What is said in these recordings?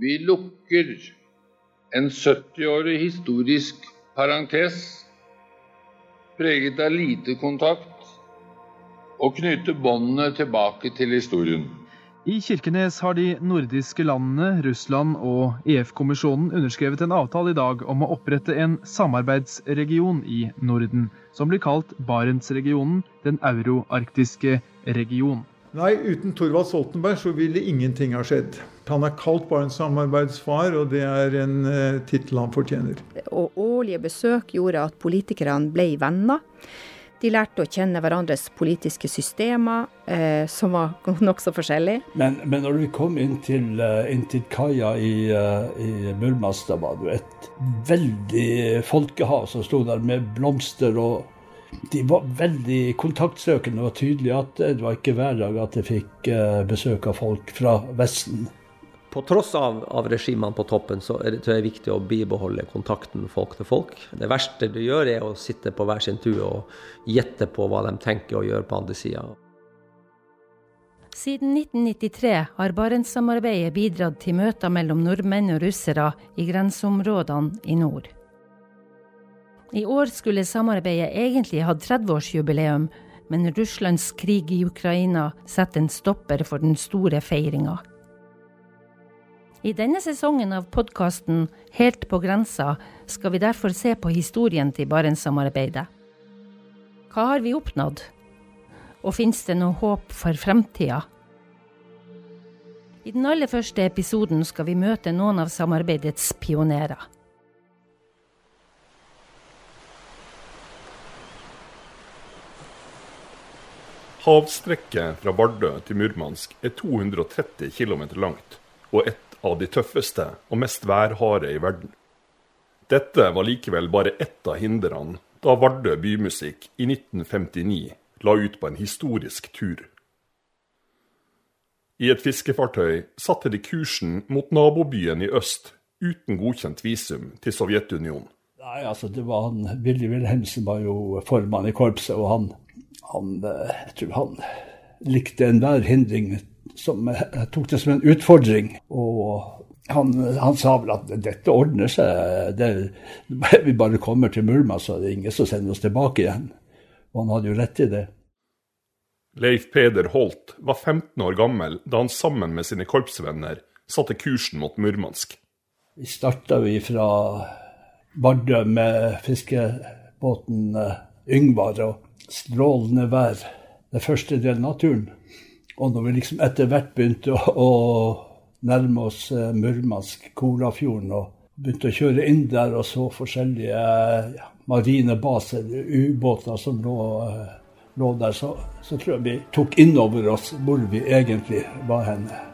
Vi lukker en 70-årig historisk parentes preget av lite kontakt, og knytter båndene tilbake til historien. I Kirkenes har de nordiske landene, Russland og EF-kommisjonen underskrevet en avtale i dag om å opprette en samarbeidsregion i Norden, som blir kalt Barentsregionen, den euroarktiske region. Nei, uten Thorvald Stoltenberg så ville ingenting ha skjedd. Han er kalt Barentssamarbeidsfar, og det er en uh, tittel han fortjener. Og årlige besøk gjorde at politikerne ble venner. De lærte å kjenne hverandres politiske systemer, eh, som var nokså forskjellige. Men, men, når vi kom inn til, uh, inn til kaia i, uh, i Murmansk, da var det et veldig folkehav som sto der med blomster. og De var veldig kontaktsøkende. Det var tydelig at det var ikke hver dag at jeg fikk uh, besøk av folk fra Vesten på tross av, av regimene på toppen, så er det, så er viktig å bibeholde kontakten folk til folk. Det verste du gjør, er å sitte på hver sin tue og gjette på hva de tenker å gjøre på andre sida. Siden 1993 har Barentssamarbeidet bidratt til møter mellom nordmenn og russere i grenseområdene i nord. I år skulle samarbeidet egentlig hatt 30-årsjubileum, men Russlands krig i Ukraina setter en stopper for den store feiringa. I denne sesongen av podkasten Helt på grensa skal vi derfor se på historien til Barentssamarbeidet. Hva har vi oppnådd? Og finnes det noe håp for fremtida? I den aller første episoden skal vi møte noen av samarbeidets pionerer. Havstrekket fra Vardø til Murmansk er 230 km langt og et av de tøffeste og mest værharde i verden. Dette var likevel bare ett av hindrene da Vardø Bymusikk i 1959 la ut på en historisk tur. I et fiskefartøy satte de kursen mot nabobyen i øst uten godkjent visum til Sovjetunionen. Nei, altså det var han, Willy Wilhelmsen var jo formann i korpset, og han, han eh, jeg tror han likte enhver hindring som jeg tok det som en utfordring. Og han, han, sa vel at dette ordner seg. Det, vi bare kommer til Murmansk, så det er ingen som sender oss tilbake igjen. Og han hadde jo rett i det. Leif Peder Holt var 15 år gammel da han sammen med sine korpsvenner satte kursen mot Murmansk. Vi starta fra Vardø med fiskebåten eh, Yngvar og strålende vær den første delen av turen. Og når vi liksom etter hvert begynte å, å nærme oss eh, Murmansk, Kolafjorden, og begynte å kjøre inn der og så forskjellige marine baser, ubåter som lå, lå der, så, så, tror jeg vi tok inn over oss hvor vi egentlig var henne.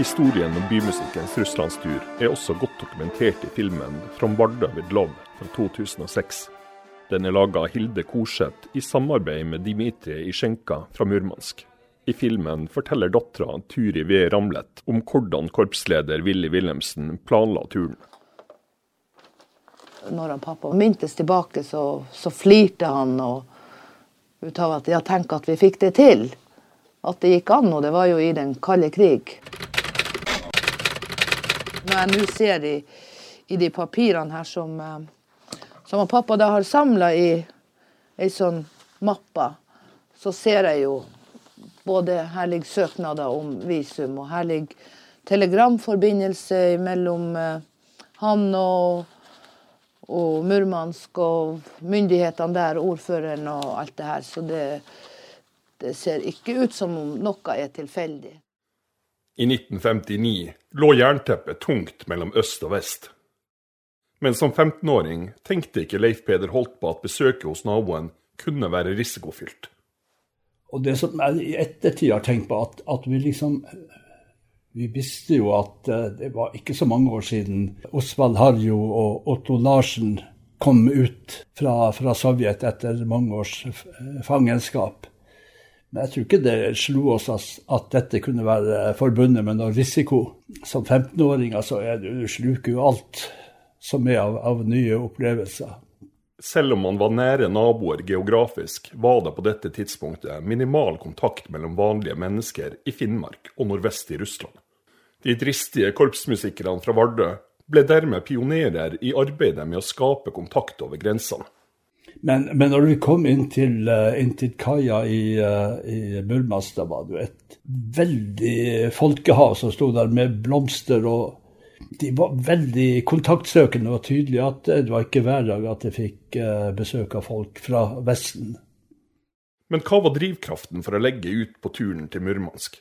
Historien om bymusikkens russlandstur er også godt dokumentert i filmen 'From Vardø with Love' fra 2006. Den er laga av Hilde Korseth i samarbeid med Dimitri Isjenka fra Murmansk. I filmen forteller dattera Turi V. Ramlet om hvordan korpsleder Willy Wilhelmsen planla turen. Når han pappa mintes tilbake, så, så flirte han og, ut at ja, tenk at vi fikk det til. At det gikk an, og det var jo i den kalde krig. Når jeg nå ser i, i, de papirene her som, eh, som pappa da har samla i ei sånn mappe, så ser jeg jo både Her ligger søknader om visum, og her ligger telegramforbindelse mellom eh, han og, og Murmansk og myndighetene der, ordføreren og alt det her. Så det, det ser ikke ut som om noe er tilfeldig. I 1959 lå jernteppet tungt mellom øst og vest. Men som 15-åring tenkte ikke Leif Peder Holt på at besøket hos naboen kunne være risikofylt. Og det som jeg i ettertid har tenkt på, at, at vi liksom Vi visste jo at uh, det var ikke så mange år siden Osvald Harjo og Otto Larsen kom ut fra, fra Sovjet etter mange års fangenskap. Men jeg tror ikke det slo oss at dette kunne være forbundet med noe risiko. Som 15-åringer så er du, du sluker jo alt som er av, av nye opplevelser. Selv om man var nære naboer geografisk, var det på dette tidspunktet minimal kontakt mellom vanlige mennesker i Finnmark og nordvest i Russland. De dristige korpsmusikerne fra Vardø ble dermed pionerer i arbeidet med å skape kontakt over grensene. Men, men når vi kom inn til, uh, inn til kaia i, uh, i da var det jo et veldig folkehav som sto der med blomster. og De var veldig kontaktsøkende. Det var tydelig at det var ikke hver dag at jeg fikk besøk av folk fra Vesten. Men hva var drivkraften for å legge ut på turen til Murmansk?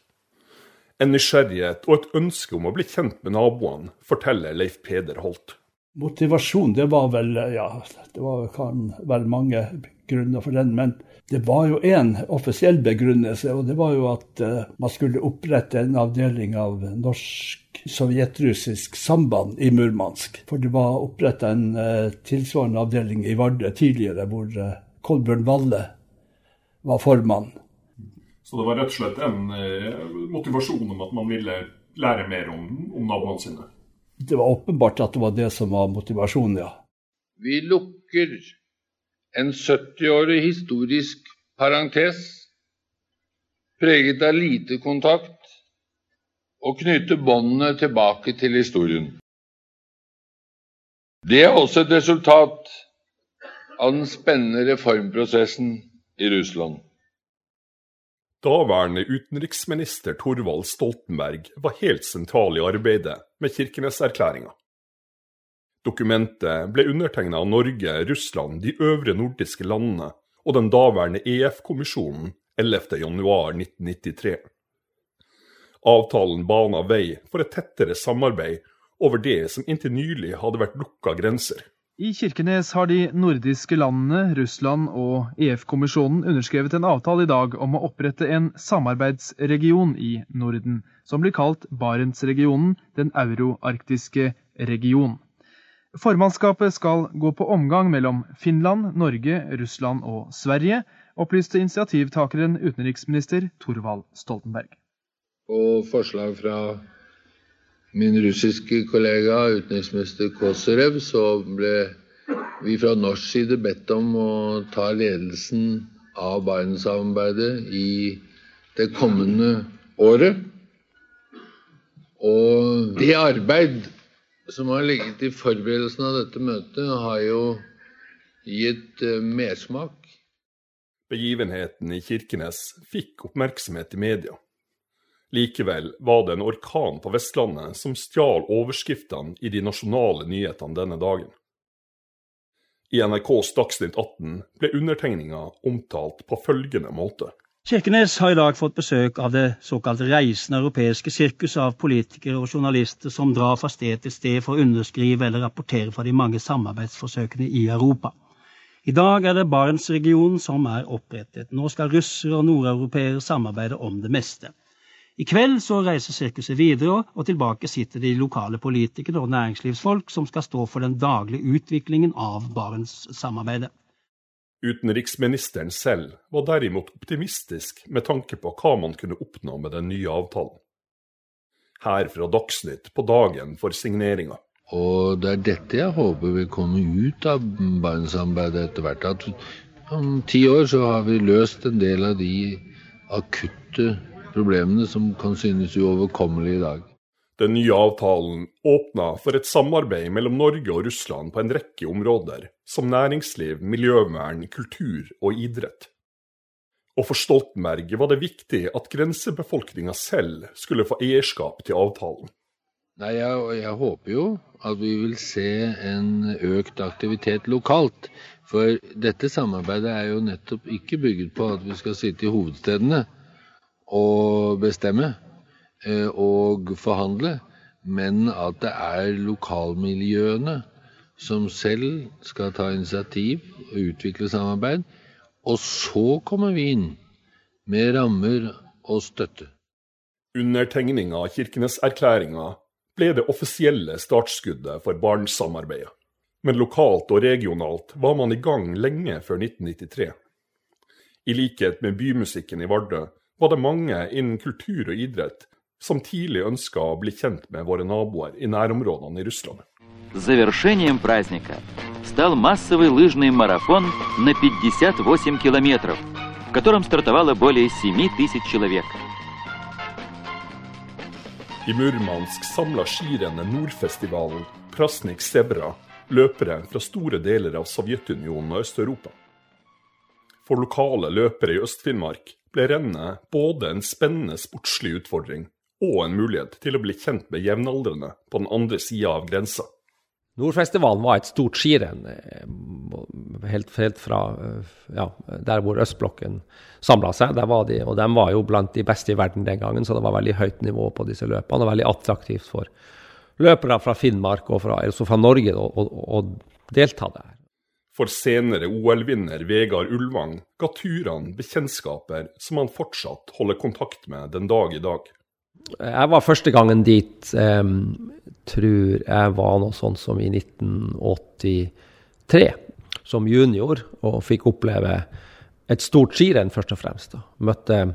En nysgjerrighet og et ønske om å bli kjent med naboene, forteller Leif Peder Holt. Motivasjon, det var vel Ja, det var, kan være mange grunner for den. Men det var jo én offisiell begrunnelse, og det var jo at uh, man skulle opprette en avdeling av norsk-sovjetrussisk samband i Murmansk. For det var oppretta en uh, tilsvarende avdeling i Vardø tidligere, hvor uh, Kolbjørn Valle var formann. Så det var rett og slett en motivasjon om at man ville lære mer om, om naboene sine? Det var åpenbart at det var det som var motivasjonen, ja. Vi lukker en 70-årig historisk parentes preget av lite kontakt, og knytter båndene tilbake til historien. Det er også et resultat av den spennende reformprosessen i Russland. Daværende utenriksminister Thorvald Stoltenberg var helt sentral i arbeidet med Kirkenes-erklæringa. Dokumentet ble undertegna av Norge, Russland, de øvre nordiske landene og den daværende EF-kommisjonen 11.11.1993. Avtalen bana vei for et tettere samarbeid over det som inntil nylig hadde vært lukka grenser. I Kirkenes har de nordiske landene, Russland og EF-kommisjonen underskrevet en avtale i dag om å opprette en samarbeidsregion i Norden, som blir kalt Barentsregionen, den euroarktiske region. Formannskapet skal gå på omgang mellom Finland, Norge, Russland og Sverige, opplyste initiativtakeren utenriksminister Thorvald Stoltenberg. Og forslag fra min russiske kollega utenriksminister Kosorev, så ble vi fra norsk side bedt om å ta ledelsen av Barentssamarbeidet i det kommende året. Og det arbeid som har ligget i forberedelsen av dette møtet, har jo gitt eh, mersmak. Begivenheten i Kirkenes fikk oppmerksomhet i media. Likevel var det en orkan på Vestlandet som stjal overskriftene i de nasjonale nyhetene denne dagen. I NRKs Dagsnytt 18 ble undertegninga omtalt på følgende måte. Kirkenes har i dag fått besøk av det såkalt reisende europeiske sirkuset av politikere og journalister som drar fra sted til sted for å underskrive eller rapportere fra de mange samarbeidsforsøkene i Europa. I dag er det Barentsregionen som er opprettet. Nå skal russere og nordeuropeere samarbeide om det meste. I kveld så reiser sirkuset videre, og tilbake sitter de lokale politikere og næringslivsfolk som skal stå for den daglige utviklingen av Barentssamarbeidet. Utenriksministeren selv var derimot optimistisk med tanke på hva man kunne oppnå med den nye avtalen. Her fra Dagsnytt på dagen for signeringa. Og det er dette jeg håper vil komme ut av Barentssamarbeidet etter hvert. At om ti år så har vi løst en del av de akutte problemene som kan synes uoverkommelige i dag. Den nye avtalen åpna for et samarbeid mellom Norge og Russland på en rekke områder, som næringsliv, miljøvern, kultur og idrett. Og for Stoltenberg var det viktig at grensebefolkninga selv skulle få eierskap til avtalen. Nei, jeg, jeg, håper jo at vi vil se en økt aktivitet lokalt. For dette samarbeidet er jo nettopp ikke bygget på at vi skal sitte i hovedstedene å bestemme eh, og forhandle, men at det er lokalmiljøene som selv skal ta initiativ og utvikle samarbeid. Og så kommer vi inn med rammer og støtte. Undertegninga av Kirkenes-erklæringa ble det offisielle startskuddet for Barentssamarbeidet. Men lokalt og regionalt var man i gang lenge før 1993. I likhet med bymusikken i Vardø var det mange innen kultur og idrett som tidlig ønska å bli kjent med våre naboer i nærområdene i Russland. Завершением праздника стал массовый лыжный марафон на 58 километров, в котором стартовало более 7 тысяч человек. I Murmansk samla skirennet Nordfestivalen Prasnik Sebra løpere fra store deler av Sovjetunionen og Øst-Europa. For lokale løpere i Øst-Finnmark ble rennet både en spennende sportslig utfordring og en mulighet til å bli kjent med jevnaldrende på den andre sida av grensa. Nordfestivalen var et stort skirenn eh, helt, helt, fra eh, ja, der hvor østblokken samla seg. De, og de var jo blant de beste i verden den gangen, så det var veldig høyt nivå på disse løpene. og Veldig attraktivt for løpere fra Finnmark og fra, også fra Norge å delta der. For senere OL-vinner Vegard Ulvang ga turene bekjentskaper som han fortsatt holder kontakt med den dag i dag. Jeg var første gangen dit, um, tror jeg var noe sånn som i 1983, som junior, og fikk oppleve et stort skirenn, først og fremst. Da. Møtte uh,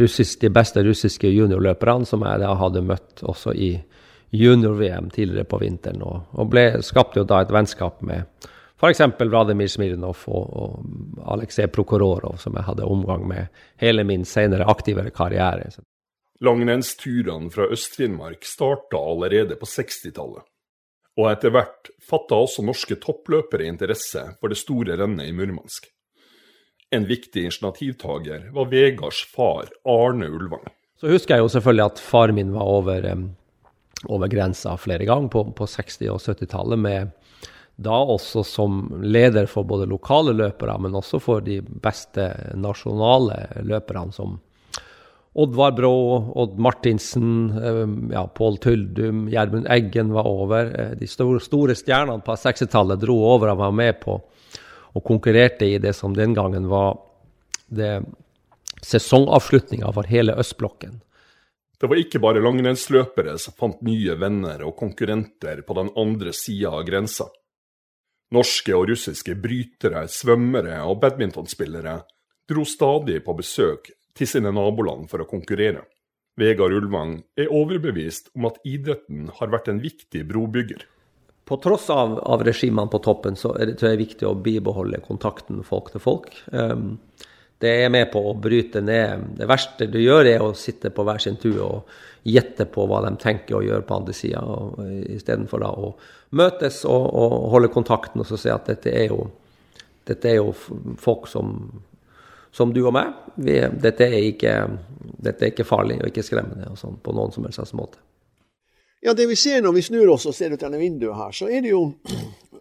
russisk, de beste russiske juniorløperne, som jeg da hadde møtt også i junior-VM tidligere på vinteren, og, og ble, skapte jo da et vennskap med f.eks. Vladimir Smirnov og, og Aleksej Prokhororov, som jeg hadde omgang med hele min senere aktivere karriere. Langrennsturene fra Øst-Finnmark starta allerede på 60-tallet. Og etter hvert fatta også norske toppløpere interesse for det store rennet i Murmansk. En viktig initiativtaker var Vegards far, Arne Ulvang. Så husker jeg jo selvfølgelig at far min var over, over grensa flere ganger på, på 60- og 70-tallet, med da også som leder for både lokale løpere, men også for de beste nasjonale løperne, som Oddvar Brå, Odd Martinsen, eh, ja, Pål Tyldum, Gjermund Eggen var over. Eh, de store, store stjernene på 60-tallet dro over og var med på og konkurrerte i det som den gangen var det sesongavslutninga for hele østblokken. Det var ikke bare langrennsløpere som fant nye venner og konkurrenter på den andre sida av grensa. Norske og russiske brytere, svømmere og badmintonspillere dro stadig på besøk til sine naboland for å konkurrere. Vegard Ulvang er overbevist om at idretten har vært en viktig brobygger. På tross av, av regimene på toppen, så er det, tror jeg, viktig å bibeholde kontakten folk til folk. Um, det er med på å bryte ned Det verste du gjør, er å sitte på hver sin tue og gjette på hva de tenker å gjøre på andre sida, istedenfor da å møtes og, og, holde kontakten og så si at dette er jo, dette er jo folk som som du og meg. Vi, dette, er ikke, dette, er ikke, farlig og ikke skremmende og sånn, på noen som helst måte. Ja, Det vi ser når vi snur oss og ser ut gjennom vinduet her, så er det jo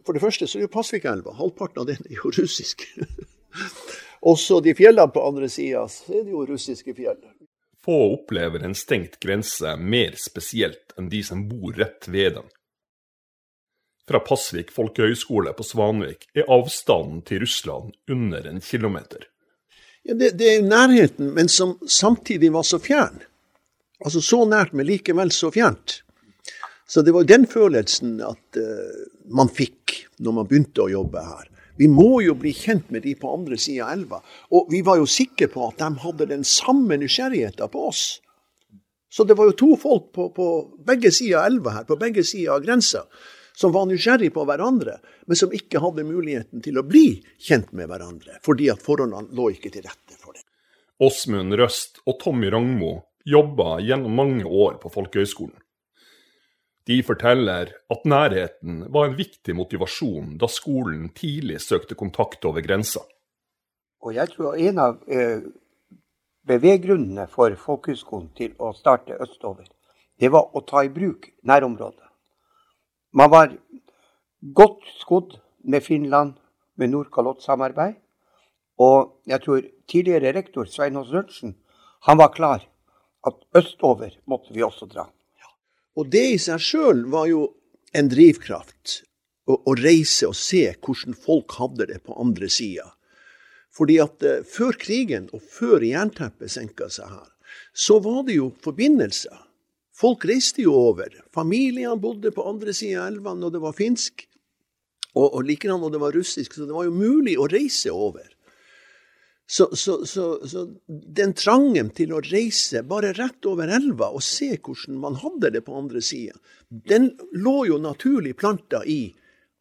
For det første så er det jo Pasvikelva. Halvparten av den er jo russisk. Også de fjellene på andre sida, så er det jo russiske fjell. Få opplever en stengt grense mer spesielt enn de som bor rett ved den. Fra Pasvik folkehøgskole på Svanvik er avstanden til Russland under en kilometer. Ja, det, det, er nærheten, men som samtidig var så fjern. Altså så nært, men likevel så fjernt. Så det var den følelsen at uh, man fikk når man begynte å jobbe her. Vi må jo bli kjent med de på andre sida av elva. Og vi var jo sikre på at de hadde den samme nysgjerrigheten på oss. Så det var jo to folk på, på begge sider av elva her, på begge sider av grensa, som var nysgjerrige på hverandre, men som ikke hadde muligheten til å bli kjent med hverandre, fordi at forholdene lå ikke til rette for det. Åsmund Røst og Tommy Rangmo jobba gjennom mange år på Folkehøgskolen. De forteller at nærheten var en viktig motivasjon da skolen tidlig søkte kontakt over grensa. Og jeg tror en av eh, beveggrunnene for folkehøgskolen til å starte østover, det var å ta i bruk nærområdet. Man var godt skodd med Finland, med Nordkalottsamarbeid. Og jeg tror tidligere rektor Svein Aas Rødtsen, var klar at østover måtte vi også dra. Og det i seg sjøl var jo en drivkraft. Å, å, reise og se hvordan folk hadde det på andre sida. Fordi at uh, før krigen, og før jernteppet senka seg her, så var det jo forbindelser. Folk reiste jo over. Familiene bodde på andre sida av elva når det var finsk, og, og likedan når det var russisk. Så det var jo mulig å reise over. Så, så, så, så, den trangen til å reise bare rett over elva og se hvordan man hadde det på andre sida, den lå jo naturlig planta i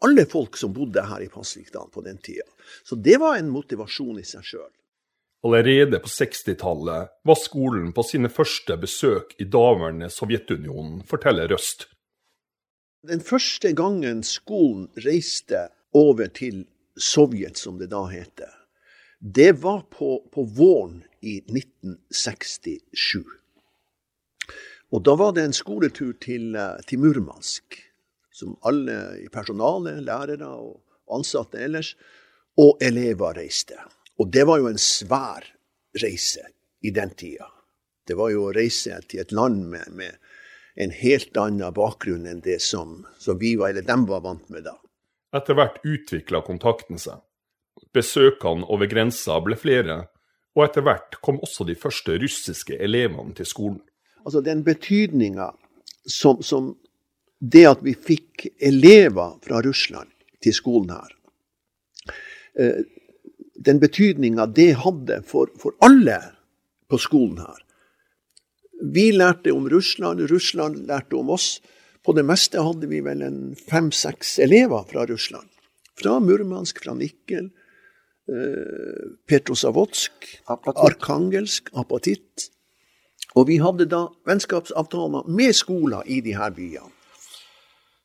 alle folk som bodde her i Pasvikdalen på den tida. Så det var en motivasjon i seg sjøl. Allerede på 60-tallet var skolen på sine første besøk i daværende Sovjetunionen, forteller Røst. Den første gangen skolen reiste over til Sovjet, som det da heter, det var på, på våren i 1967. Og da var det en skoletur til, eh, til Murmansk som alle i personalet, lærere og ansatte ellers, og elever reiste. Og det var jo en svær reise i den tida. Det var jo å reise til et land med, med en helt annen bakgrunn enn det som, som vi var, eller dem var vant med da. Etter hvert utvikla kontakten seg. Besøkene over grensa ble flere, og etter hvert kom også de første russiske elevene til skolen. Altså Den betydninga som, som, det at vi fikk elever fra Russland til skolen her, eh, den betydninga det hadde for, for, alle på skolen her. Vi lærte om Russland, Russland lærte om oss. På det meste hadde vi vel en fem-seks elever fra Russland. Fra Murmansk, fra Nikel, eh, Petrosavodsk, Arkangelsk, Apatit. Og vi hadde da vennskapsavtaler med skoler i de her byene.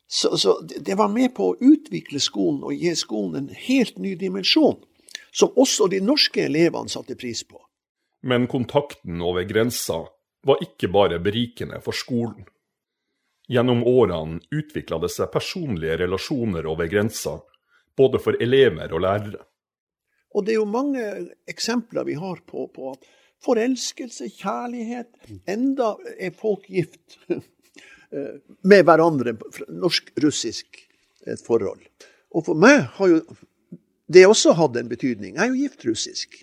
Så, så, det var med på å utvikle skolen og gi skolen en helt ny dimensjon, som også de norske elevene satte pris på. Men kontakten over grensa var ikke bare berikende for skolen. Gjennom årene utvikla det seg personlige relasjoner over grensa, både for elever og lærere. Og det er jo mange eksempler vi har på, på at forelskelse, kjærlighet Enda er folk gift Eh, med hverandre, norsk-russisk et forhold. Og for meg har jo det også hatt en betydning. Jeg er jo gift russisk,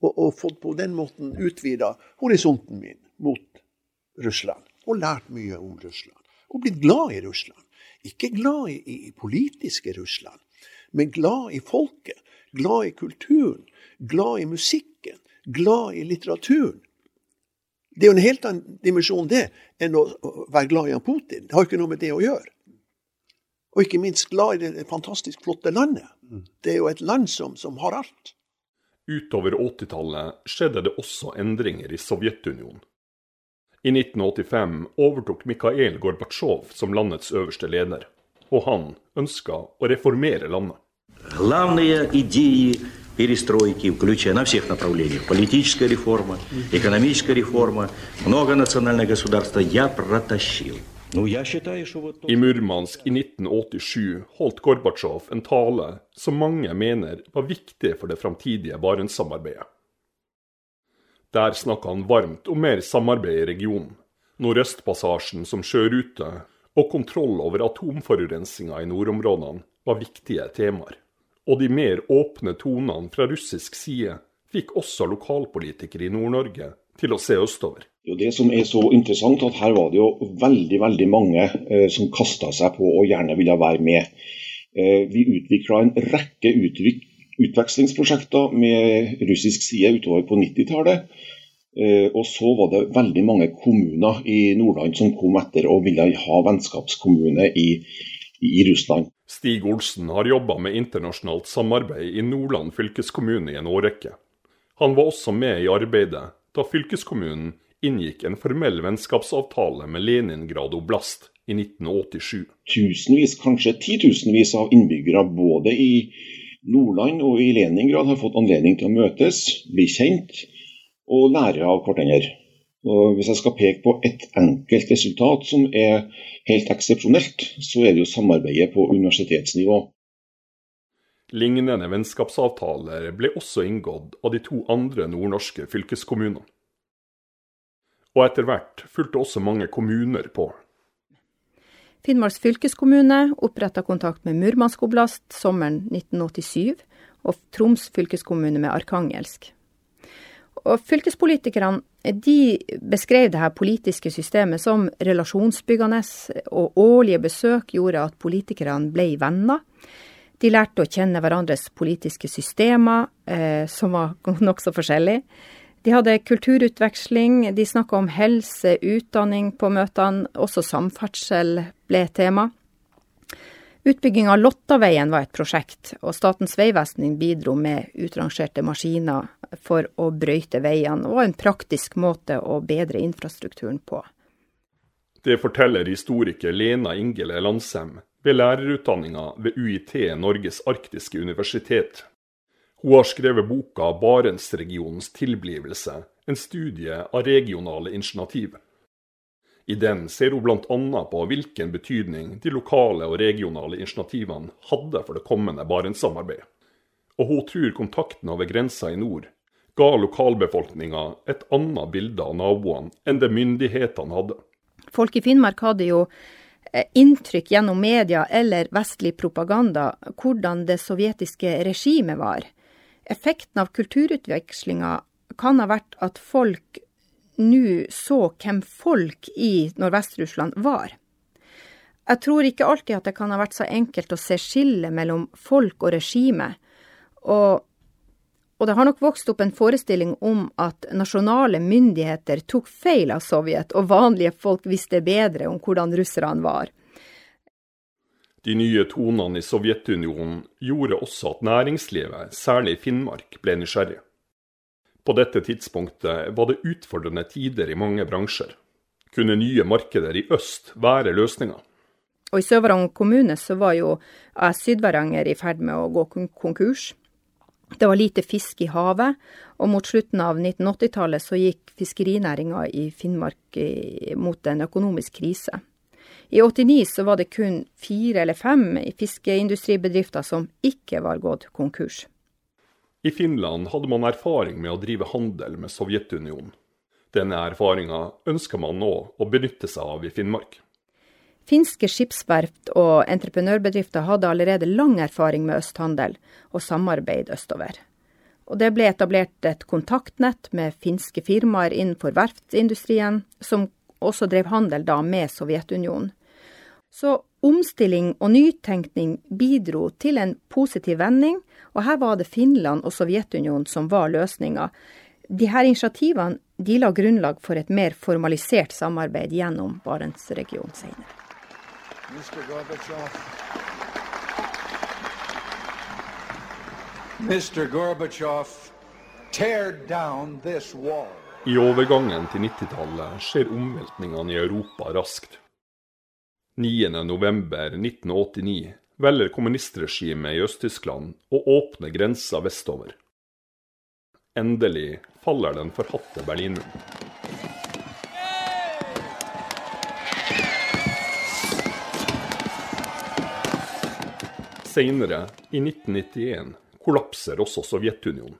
og, og fått på den måten utvida horisonten min mot Russland. Og lært mye om Russland. Og blitt glad i Russland. Ikke glad i, i politiske Russland, men glad i folket. Glad i kulturen. Glad i musikken. Glad i litteraturen. Det er jo en helt annen dimensjon det enn å være glad i Putin. Det har ikke noe med det å gjøre. Og ikke minst glad i det fantastisk flotte landet. Det er jo et land som, som har alt. Utover 80-tallet skjedde det også endringer i Sovjetunionen. I 1985 overtok Mikhail Gorbatsjov som landets øverste leder, og han ønska å reformere landet. Главные идеи перестройки, включая на всех направлениях, политическая реформа, экономическая реформа, многонациональное государство, я протащил. I Murmansk i 1987 holdt Gorbatsjov en tale som mange mener var viktig for det framtidige Barentssamarbeidet. Der snakka han varmt om mer samarbeid i regionen, Nordøstpassasjen som sjørute og kontroll over atomforurensinga i nordområdene var viktige temaer og de mer åpne tonene fra russisk side fikk også lokalpolitikere i Nord-Norge til å se østover. Det som er så interessant, at her var det jo veldig veldig mange eh, som kasta seg på og gjerne ville være med. Eh, vi utvikla en rekke utvik utvekslingsprosjekter med russisk side utover på 90-tallet. Eh, og så var det veldig mange kommuner i Nordland som kom etter og ville ha vennskapskommune i, i Russland. Stig Olsen har jobba med internasjonalt samarbeid i Nordland fylkeskommune i en årrekke. Han var også med i arbeidet da fylkeskommunen inngikk en formell vennskapsavtale med Leningrad oblast i 1987. Tusenvis, kanskje titusenvis av innbyggere både i Nordland og i Leningrad har fått anledning til å møtes, bli kjent og lære av hverandre. Og hvis jeg skal peke på ett enkelt resultat som er helt eksepsjonelt, så er det jo samarbeidet på universitetsnivå. Lignende vennskapsavtaler ble også inngått av de to andre nordnorske fylkeskommunene. Og etter hvert fulgte også mange kommuner på. Finnmarks fylkeskommune oppretta kontakt med Murmansk oblast sommeren 1987, og Troms fylkeskommune med Arkangelsk. Og fylkespolitikerne de beskrev det her politiske systemet som relasjonsbyggende, og årlige besøk gjorde at politikerne ble venner. De lærte å kjenne hverandres politiske systemer, eh, som var nokså forskjellige. De hadde kulturutveksling, de snakka om helse, utdanning på møtene, også samferdsel ble tema. Utbygging av Lottaveien var et prosjekt, og Statens vegvesen bidro med utrangerte maskiner for å brøyte veiene, og en praktisk måte å bedre infrastrukturen på. Det forteller historiker Lena Ingele Landsem ved lærerutdanninga ved UiT Norges arktiske universitet. Hun har skrevet boka 'Barentsregionens tilblivelse', en studie av regionale initiativ. I den ser hun bl.a. på hvilken betydning de lokale og regionale initiativene hadde for det kommende Barentssamarbeidet. Og hun tror kontakten over grensa i nord ga lokalbefolkninga et annet bilde av naboene enn det myndighetene hadde. Folk i Finnmark hadde jo eh, inntrykk gjennom media eller vestlig propaganda hvordan det sovjetiske regimet var. Effekten av kulturutvekslinga kan ha vært at folk nå så hvem folk i Nordvest-Russland var. Jeg tror ikke alltid at det kan ha vært så enkelt å se skillet mellom folk og regime, og, og det har nok vokst opp en forestilling om at nasjonale myndigheter tok feil av Sovjet, og vanlige folk visste bedre om hvordan russerne var. De nye tonene i Sovjetunionen gjorde også at næringslivet, særlig i Finnmark, ble nysgjerrig. På dette tidspunktet var det utfordrende tider i mange bransjer. Kunne nye markeder i øst være løsninga? Og I Sør-Varanger kommune så var jo Syd-Varanger i ferd med å gå konkurs. Det var lite fisk i havet, og mot slutten av 1980-tallet så gikk fiskerinæringa i Finnmark mot en økonomisk krise. I 89 så var det kun fire eller fem fiskeindustribedrifter som ikke var gått konkurs. I Finland hadde man erfaring med å drive handel med Sovjetunionen. Denne erfaringa ønsker man nå å benytte seg av i Finnmark. Finske skipsverft og entreprenørbedrifter hadde allerede lang erfaring med østhandel og samarbeid østover. Og det ble etablert et kontaktnett med finske firmaer innenfor verftsindustrien, som også drev handel da med Sovjetunionen. Så omstilling og nytenkning bidro til en positiv vending, og her var det Finland og Sovjetunionen som var løsninga. Her initiativene de la grunnlag for et mer formalisert samarbeid gjennom Barentsregionen senere. Mr. Gorbachev. Mr. Gorbachev, tear down this wall. I overgangen til 90-tallet skjer omveltningene i Europa raskt. 9.11.1989 velger kommunistregimet i Øst-Tyskland å åpne grensa vestover. Endelig faller den forhatte Berlinmuren. Senere, i 1991, kollapser også Sovjetunionen.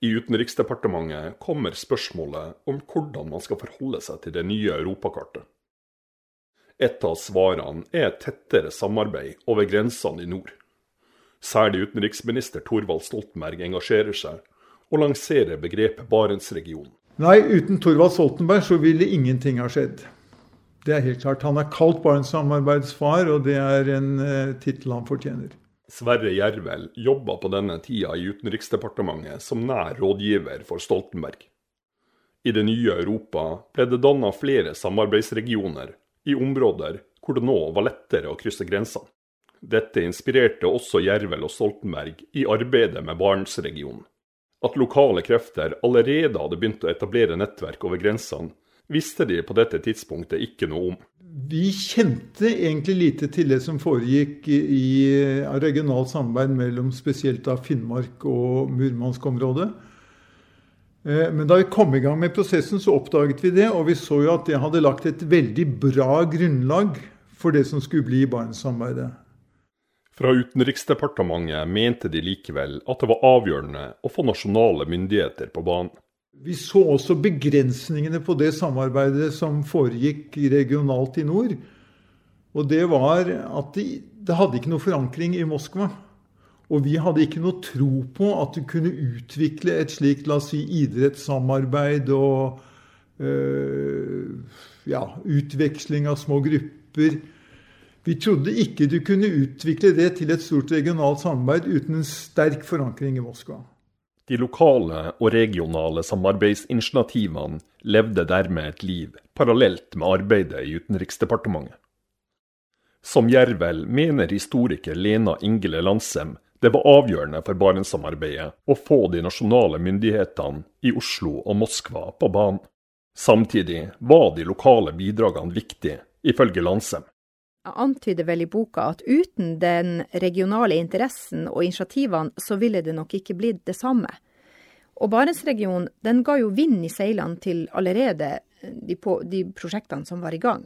I Utenriksdepartementet kommer spørsmålet om hvordan man skal forholde seg til det nye europakartet. Et av svarene er et tettere samarbeid over grensene i nord. Særlig utenriksminister Thorvald Stoltenberg engasjerer seg, og lanserer begrepet Barentsregionen. Nei, uten Thorvald Stoltenberg så ville ingenting ha skjedd. Det er helt klart. Han er kalt Barentssamarbeidets og det er en uh, tittel han fortjener. Sverre Jervel jobba på denne tida i Utenriksdepartementet som nær rådgiver for Stoltenberg. I det nye Europa ble det danna flere samarbeidsregioner i områder hvor det nå var lettere å krysse grensene. Dette inspirerte også Jervel og Stoltenberg i arbeidet med Barentsregionen. At lokale krefter allerede hadde begynt å etablere nettverk over grensene, visste de på dette tidspunktet ikke noe om. Vi kjente egentlig lite til det som foregikk i regionalt samarbeid mellom spesielt da Finnmark og Murmansk-området. Eh, men da vi kom i gang med prosessen, så oppdaget vi det, og vi så jo at det hadde lagt et veldig bra grunnlag for det som skulle bli Barentssamarbeidet. Fra Utenriksdepartementet mente de likevel at det var avgjørende å få nasjonale myndigheter på banen. Vi så også begrensningene på det samarbeidet som foregikk regionalt i nord. Og det var at det, det hadde ikke noe forankring i Moskva. Og vi hadde ikke noe tro på at du kunne utvikle et slikt la oss si, idrettssamarbeid og øh, ja, utveksling av små grupper. Vi trodde ikke du kunne utvikle det til et stort regionalt samarbeid uten en sterk forankring i Moskva. De lokale og regionale samarbeidsinitiativene levde dermed et liv parallelt med arbeidet i Utenriksdepartementet. Som Jervel mener historiker Lena Ingele Landsem det var avgjørende for Barentssamarbeidet å få de nasjonale myndighetene i Oslo og Moskva på banen. Samtidig var de lokale bidragene viktige, ifølge Landsem. Antyder vel i boka at uten den regionale interessen og initiativene, så ville det nok ikke blitt det samme. Og Barentsregionen den ga jo vind i seilene til allerede de, på, de prosjektene som var i gang.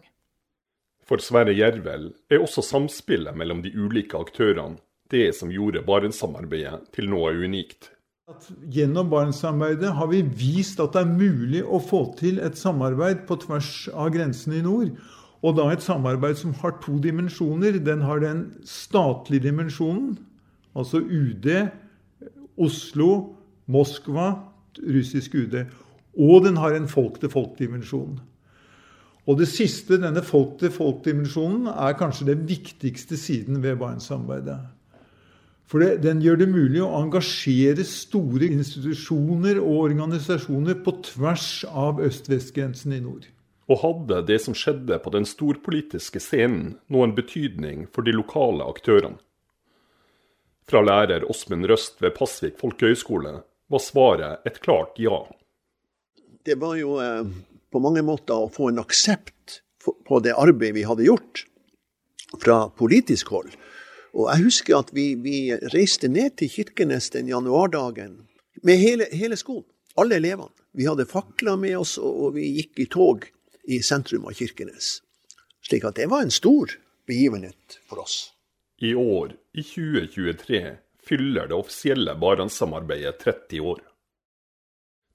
For Sverre Jervel er også samspillet mellom de ulike aktørene det som gjorde Barentssamarbeidet til noe unikt. Gjennom Barentssamarbeidet har vi vist at det er mulig å få til et samarbeid på tvers av grensene i nord. Og da et samarbeid som har to dimensjoner. Den har den statlige dimensjonen, altså UD, Oslo, Moskva, russisk UD. Og den har en folk-til-folk-dimensjon. Og det siste, denne folk-til-folk-dimensjonen, er kanskje den viktigste siden ved Barentssamarbeidet. For det, den gjør det mulig å engasjere store institusjoner og organisasjoner på tvers av øst-vest-grensen i nord. Og hadde det som skjedde på den storpolitiske scenen noen betydning for de lokale aktørene? Fra lærer Åsmund Røst ved Pasvik folkehøgskole var svaret et klart ja. Det var jo eh, på mange måter å få en aksept på det arbeidet vi hadde gjort fra politisk hold. Og jeg husker at vi, vi reiste ned til Kirkenes den januardagen med hele, hele skolen. Alle elevene. Vi hadde fakler med oss, og vi gikk i tog i sentrum av Kirkenes. Slik at det var en stor begivenhet for oss. I år, i 2023, fyller det offisielle Barentssamarbeidet 30 år.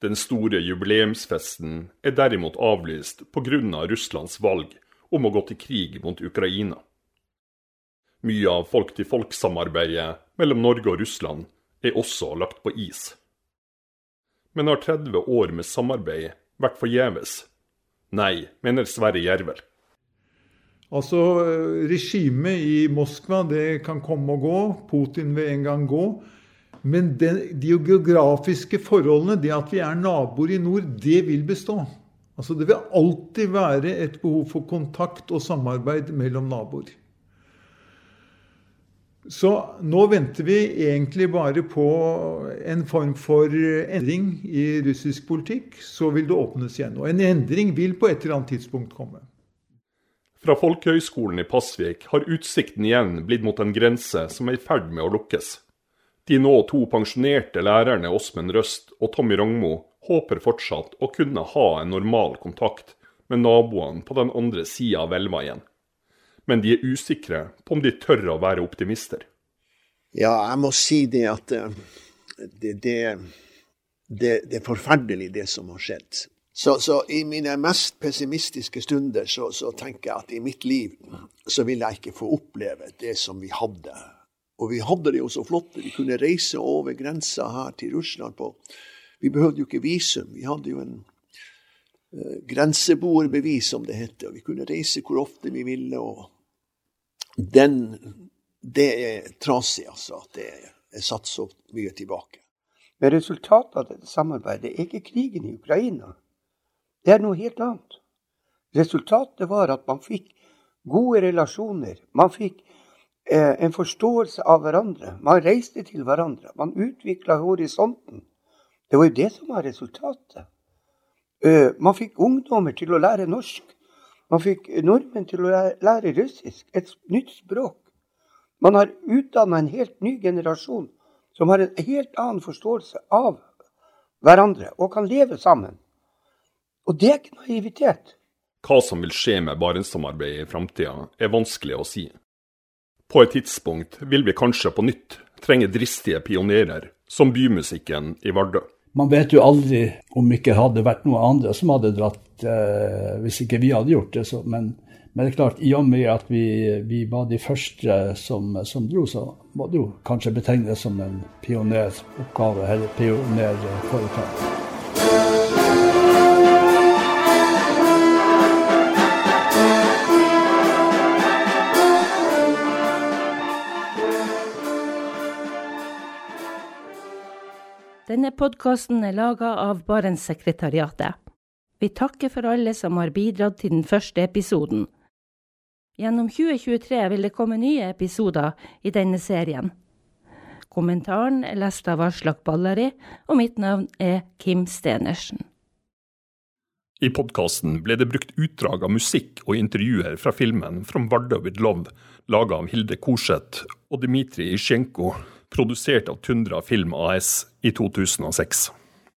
Den store jubileumsfesten er derimot avlyst pga. Russlands valg om å gå til krig mot Ukraina. Mye av folk-til-folk-samarbeidet mellom Norge og Russland er også lagt på is. Men har 30 år med samarbeid vært forgjeves? Nei, mener Sverre Jervel. Altså, Regimet i Moskva det kan komme og gå. Putin vil en gang gå. Men den, de geografiske forholdene, det at vi er naboer i nord, det vil bestå. Altså, Det vil alltid være et behov for kontakt og samarbeid mellom naboer. Så nå venter vi egentlig bare på en form for endring i russisk politikk. Så vil det åpnes igjen. Og en endring vil på et eller annet tidspunkt komme. Fra Folkehøgskolen i Pasvik har utsikten igjen blitt mot en grense som er i ferd med å lukkes. De nå to pensjonerte lærerne Åsmund Røst og Tommy Rognmo håper fortsatt å kunne ha en normal kontakt med naboene på den andre sida av elva igjen men de er usikre på om de tør å være optimister. Ja, jeg må si det at eh, det, det, det, det er forferdelig, det som har skjedd. Så, så, i mine mest pessimistiske stunder så, så, tenker jeg at i mitt liv så vil jeg ikke få oppleve det som vi hadde. Og vi hadde det jo så flott. Vi kunne reise over grensa her til Russland på Vi behøvde jo ikke visum. Vi hadde jo en uh, grenseboerbevis, som det heter. Og vi kunne reise hvor ofte vi ville. og den, det er trasig, altså. At det er satt så mye tilbake. Men resultatet av dette samarbeidet er ikke krigen i Ukraina. Det er noe helt annet. Resultatet var at man fikk gode relasjoner. Man fikk eh, en forståelse av hverandre. Man reiste til hverandre. Man utvikla horisonten. Det var jo det som var resultatet. Uh, man fikk ungdommer til å lære norsk. Man fikk nordmenn til å lære russisk, et nytt språk. Man har utdanna en helt ny generasjon som har en helt annen forståelse av hverandre og kan leve sammen. Og det er ikke naivitet. Hva som vil skje med Barentssamarbeidet i framtida, er vanskelig å si. På et tidspunkt vil vi kanskje på nytt trenge dristige pionerer, som bymusikken i Vardø. Man vet jo aldri om ikke hadde vært noen andre som hadde dratt eh, hvis ikke vi hadde gjort det. Så, men, men, det er klart, i og med at vi, vi var de første som, som, dro, så må det jo kanskje betegnes som en pioneroppgave eller pionerforetak. Denne podkasten er laga av Barentssekretariatet. Vi takker for alle som har bidratt til den første episoden. Gjennom 2023 vil det komme nye episoder i denne serien. Kommentaren er lest av Aslak Ballari, og mitt navn er Kim Stenersen. I podkasten ble det brukt utdrag av musikk og intervjuer fra filmen 'From Vardø with Love', laga av Hilde Korseth og Dmitrij Isjenko, produsert av Tundra Film AS i 2006.